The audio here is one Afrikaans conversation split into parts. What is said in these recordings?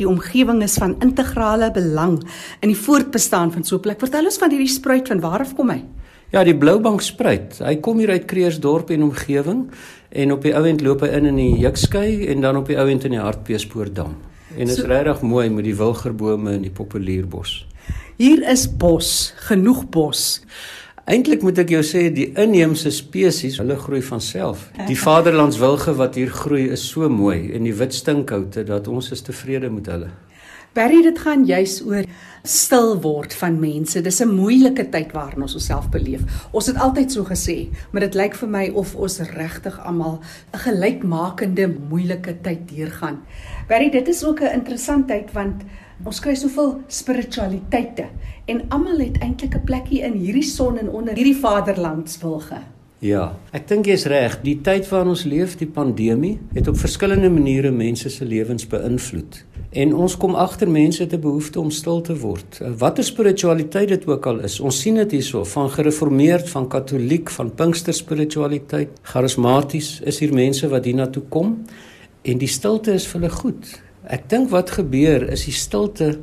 Die omgewing is van integrale belang in die voortbestaan van so 'n plek. Vertel ons van hierdie spruit van waar af kom hy? Ja, die Bloubank spruit. Hy kom hier uit Kreersdorp en omgewing en op die ouend loop hy in in die Jukskei en dan op die ouend in die Hartbeespoortdam. En dit is so, regtig mooi met die wilgerbome en die populierbos. Hier is bos, genoeg bos. Eintlik moet ek jou sê die inheemse spesies, hulle groei van self. Die vaderlandswilge wat hier groei is so mooi en die wit stinkhoute dat ons is tevrede met hulle. Barry, dit gaan juis oor stil word van mense. Dis 'n moeilike tyd waarin ons osself beleef. Ons het altyd so gesê, maar dit lyk vir my of ons regtig almal 'n gelykmakende moeilike tyd deurgaan. Barry, dit is ook 'n interessantheid want ons kry soveel spiritualiteite en almal het eintlik 'n plekkie in hierdie son en onder hierdie vaderlandswilge. Ja, ek dink jy's reg. Die tyd waarin ons leef, die pandemie, het op verskillende maniere mense se lewens beïnvloed. En ons kom agter mense het 'n behoefte om stil te word. Watter spiritualiteit dit ook al is. Ons sien dit hierso van gereformeerd, van katoliek, van pinkster spiritualiteit, charismaties is hier mense wat hiernatoe kom en die stilte is vir hulle goed. Ek dink wat gebeur is die stilte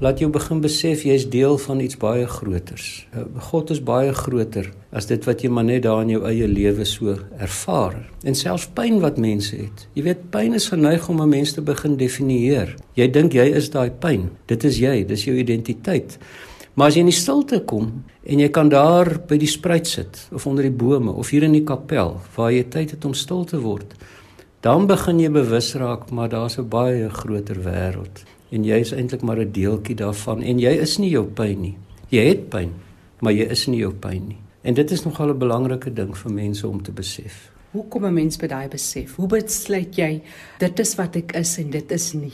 laat jou begin besef jy is deel van iets baie groters. Eh, God is baie groter as dit wat jy maar net daar in jou eie lewe so ervaar. En selfs pyn wat mense het. Jy weet pyn is geneig om 'n mens te begin definieer. Jy dink jy is daai pyn. Dit is jy, dis jou identiteit. Maar as jy in die stilte kom en jy kan daar by die spruit sit of onder die bome of hier in die kapel waar jy tyd het om stil te word, dan begin jy bewus raak maar daar's 'n baie groter wêreld en jy is eintlik maar 'n deeltjie daarvan en jy is nie jou pyn nie. Jy het pyn, maar jy is nie jou pyn nie. En dit is nogal 'n belangrike ding vir mense om te besef. Hoe kom 'n mens by daai besef? Hoe besluit jy dit is wat ek is en dit is nie?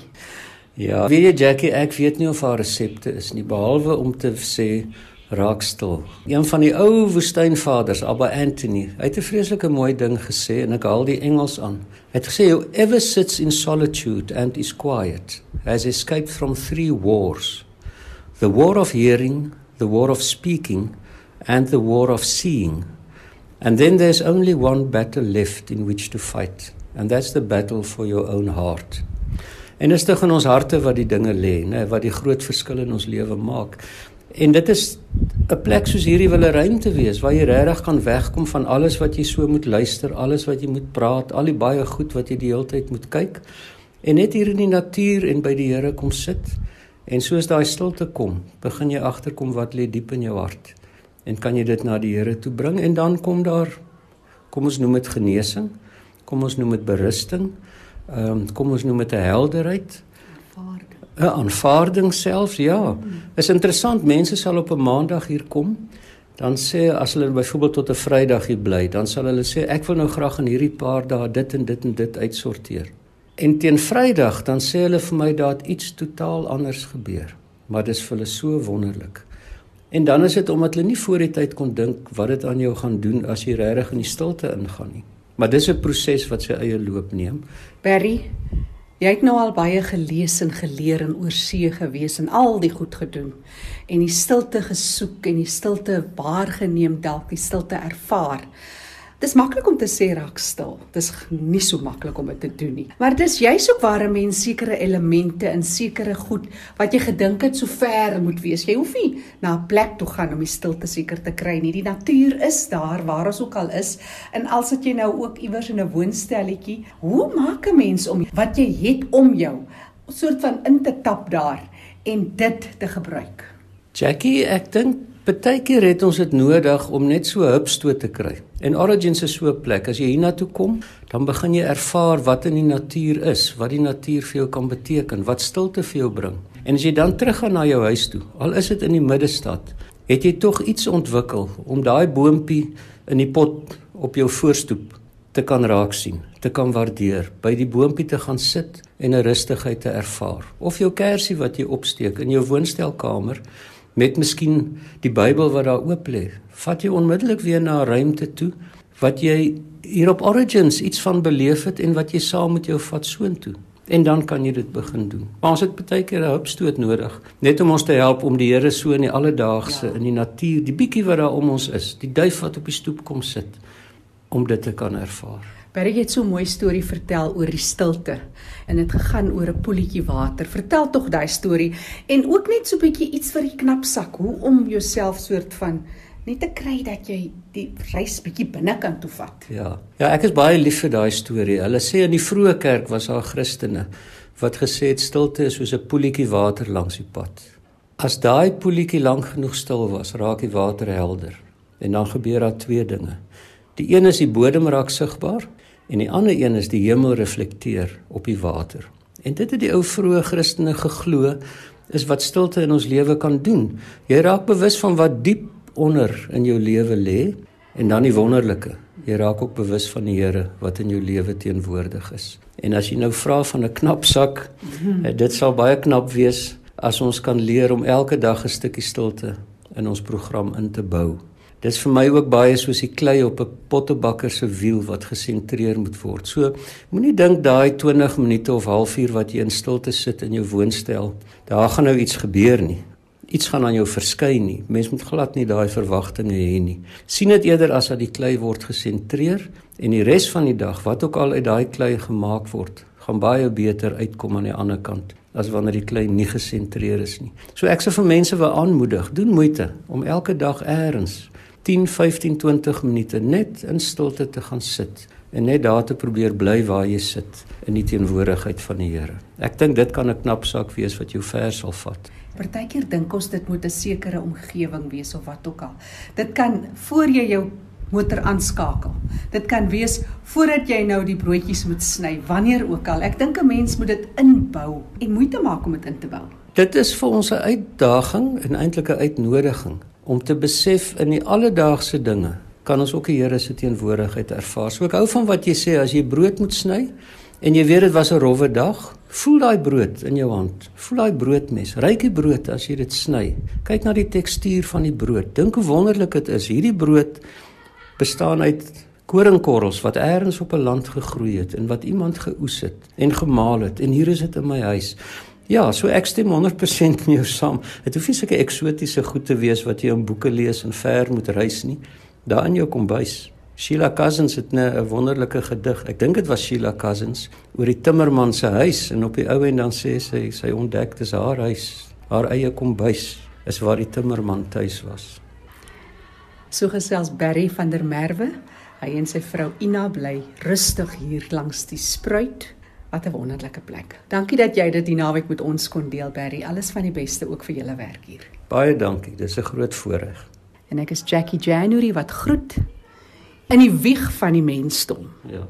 Ja, weet jy Jackie, ek weet nie of haar resepte is nie behalwe om te sê raak stil. Een van die ou woestynvaders, Abba Anthony, hy het 'n vreeslike mooi ding gesê en ek haal die Engels aan. Hy het gesê whoever sits in solitude and is quiet has escaped from three wars. The war of hearing, the war of speaking and the war of seeing. And then there's only one battle left in which to fight, and that's the battle for your own heart. En dit is tog in ons harte wat die dinge lê, nê, wat die groot verskil in ons lewe maak. En dit is 'n plek soos hierdie wil 'n ruimte wees waar jy regtig kan wegkom van alles wat jy so moet luister, alles wat jy moet praat, al die baie goed wat jy die hele tyd moet kyk en net hier in die natuur en by die Here kom sit. En soos daai stilte kom, begin jy agterkom wat lê diep in jou hart en kan jy dit na die Here toe bring en dan kom daar kom ons noem dit genesing, kom ons noem dit berusting, ehm um, kom ons noem dit 'n helderheid 'n aanvaarding selfs ja. Is interessant, mense sal op 'n maandag hier kom, dan sê as hulle byvoorbeeld tot 'n Vrydag hier bly, dan sal hulle sê ek wil nou graag in hierdie paar dae dit en dit en dit uitsorteer. En teen Vrydag dan sê hulle vir my dat iets totaal anders gebeur. Maar dis vir hulle so wonderlik. En dan is dit omdat hulle nie voor die tyd kon dink wat dit aan jou gaan doen as jy regtig in die stilte ingaan nie. Maar dis 'n proses wat sy eie loop neem. Berry, Jy het nou al baie gelees en geleer en oor see gewees en al die goed gedoen en die stilte gesoek en die stilte waargeneem dalk die stilte ervaar. Dis maklik om te sê raak stil. Dis nie so maklik om dit te doen nie. Maar dis juist ook waar 'n mens sekere elemente in sekere goed wat jy gedink het so ver moet wees. Jy hoef nie na 'n plek toe gaan om die stilte seker te kry nie. Die natuur is daar waar ons ook al is. En al sit jy nou ook iewers in 'n woonstelletjie, hoe maak 'n mens om wat jy het om jou soort van in te tap daar en dit te gebruik? Jackie, ek dink Partykeer het ons dit nodig om net so hupstoot te kry. En Origins is so 'n plek. As jy hiernatoe kom, dan begin jy ervaar wat in die natuur is, wat die natuur vir jou kan beteken, wat stilte vir jou bring. En as jy dan teruggaan na jou huis toe, al is dit in die middestad, het jy tog iets ontwikkel om daai boontjie in die pot op jou voorstoep te kan raak sien, te kan waardeer, by die boontjie te gaan sit en 'n rustigheid te ervaar. Of jou kersie wat jy opsteek in jou woonstelkamer met miskien die Bybel wat daar oop lê. Vat jy onmiddellik weer na 'n ruimte toe wat jy hier op Origins iets van beleef het en wat jy saam met jou vat soontoe. En dan kan jy dit begin doen. Maar ons het baie keer 'n hulpstoot nodig, net om ons te help om die Here so in die alledaagse, ja. in die natuur, die bietjie wat daar om ons is, die duif wat op die stoep kom sit, om dit te kan ervaar. Barry het so 'n mooi storie vertel oor die stilte en dit gegaan oor 'n poeltjie water. Vertel tog daai storie en ook net so 'n bietjie iets vir die knapsak, hoe om jouself soort van net te kry dat jy die reis bietjie binnekant toe vat. Ja. Ja, ek is baie lief vir daai storie. Hulle sê in die vroeë kerk was daar Christene wat gesê het stilte is soos 'n poeltjie water langs die pad. As daai poeltjie lank genoeg stil was, raak die water helder. En dan gebeur daar twee dinge. Die een is die bodem raak sigbaar en die ander een is die hemel reflekteer op die water. En dit het die ou vroeë Christene geglo is wat stilte in ons lewe kan doen. Jy raak bewus van wat diep onder in jou lewe lê en dan die wonderlike. Jy raak ook bewus van die Here wat in jou lewe teenwoordig is. En as jy nou vra van 'n knap sak, mm -hmm. dit sal baie knap wees as ons kan leer om elke dag 'n stukkie stilte in ons program in te bou. Dis vir my ook baie soos die klei op 'n pottebakker se wiel wat gesentreer moet word. So moenie dink daai 20 minute of halfuur wat jy in stilte sit in jou woonstel, daar gaan nou iets gebeur nie. Iets gaan aan jou verskyn nie. Mens moet glad nie daai verwagtinge hê nie. sien dit eerder as dat die klei word gesentreer en die res van die dag wat ook al uit daai klei gemaak word, gaan baie beter uitkom aan die ander kant as wanneer die klei nie gesentreer is nie. So ek sê vir mense wil aanmoedig, doen moeite om elke dag eers 10, 15, 20 minute net in stilte te gaan sit en net daar te probeer bly waar jy sit in die teenwoordigheid van die Here. Ek dink dit kan 'n knap sak wees wat jou ver sal vat. Partykeer dink ons dit moet 'n sekere omgewing wees of wat ook al. Dit kan voor jy jou motor aanskakel. Dit kan wees voordat jy nou die broodjies moet sny, wanneer ook al. Ek dink 'n mens moet dit inbou en moeite maak om dit in te bou. Dit is vir ons 'n uitdaging en eintlik 'n uitnodiging om te besef in die alledaagse dinge kan ons ook die Here se teenwoordigheid ervaar. So ek hou van wat jy sê as jy brood moet sny en jy weet dit was 'n rowwe dag, voel daai brood in jou hand. Voel daai broodmes. Ryk die brood as jy dit sny. Kyk na die tekstuur van die brood. Dink hoe wonderlik dit is. Hierdie brood bestaan uit koringkorrels wat eers op 'n land gegroei het en wat iemand geoes het en gemaal het en hier is dit in my huis. Ja, so ek stem 100% met jou saam. Dit hoef nie sulke eksotiese goed te wees wat jy in boeke lees en ver moet reis nie. Daar in jou kombuis. Sheila Cousins het 'n wonderlike gedig. Ek dink dit was Sheila Cousins oor die timmerman se huis en op die ou en dan sê sy sy ontdek dis haar huis, haar eie kombuis is waar die timmerman tuis was. So gesels Barry van der Merwe. Hy en sy vrou Ina bly rustig hier langs die spruit Wat 'n wonderlike plek. Dankie dat jy dit die naweek met ons kon deel, Barry. Alles van die beste ook vir julle werk hier. Baie dankie. Dis 'n groot voorreg. En ek is Jackie January wat groet in die wieg van die mensdom. Ja.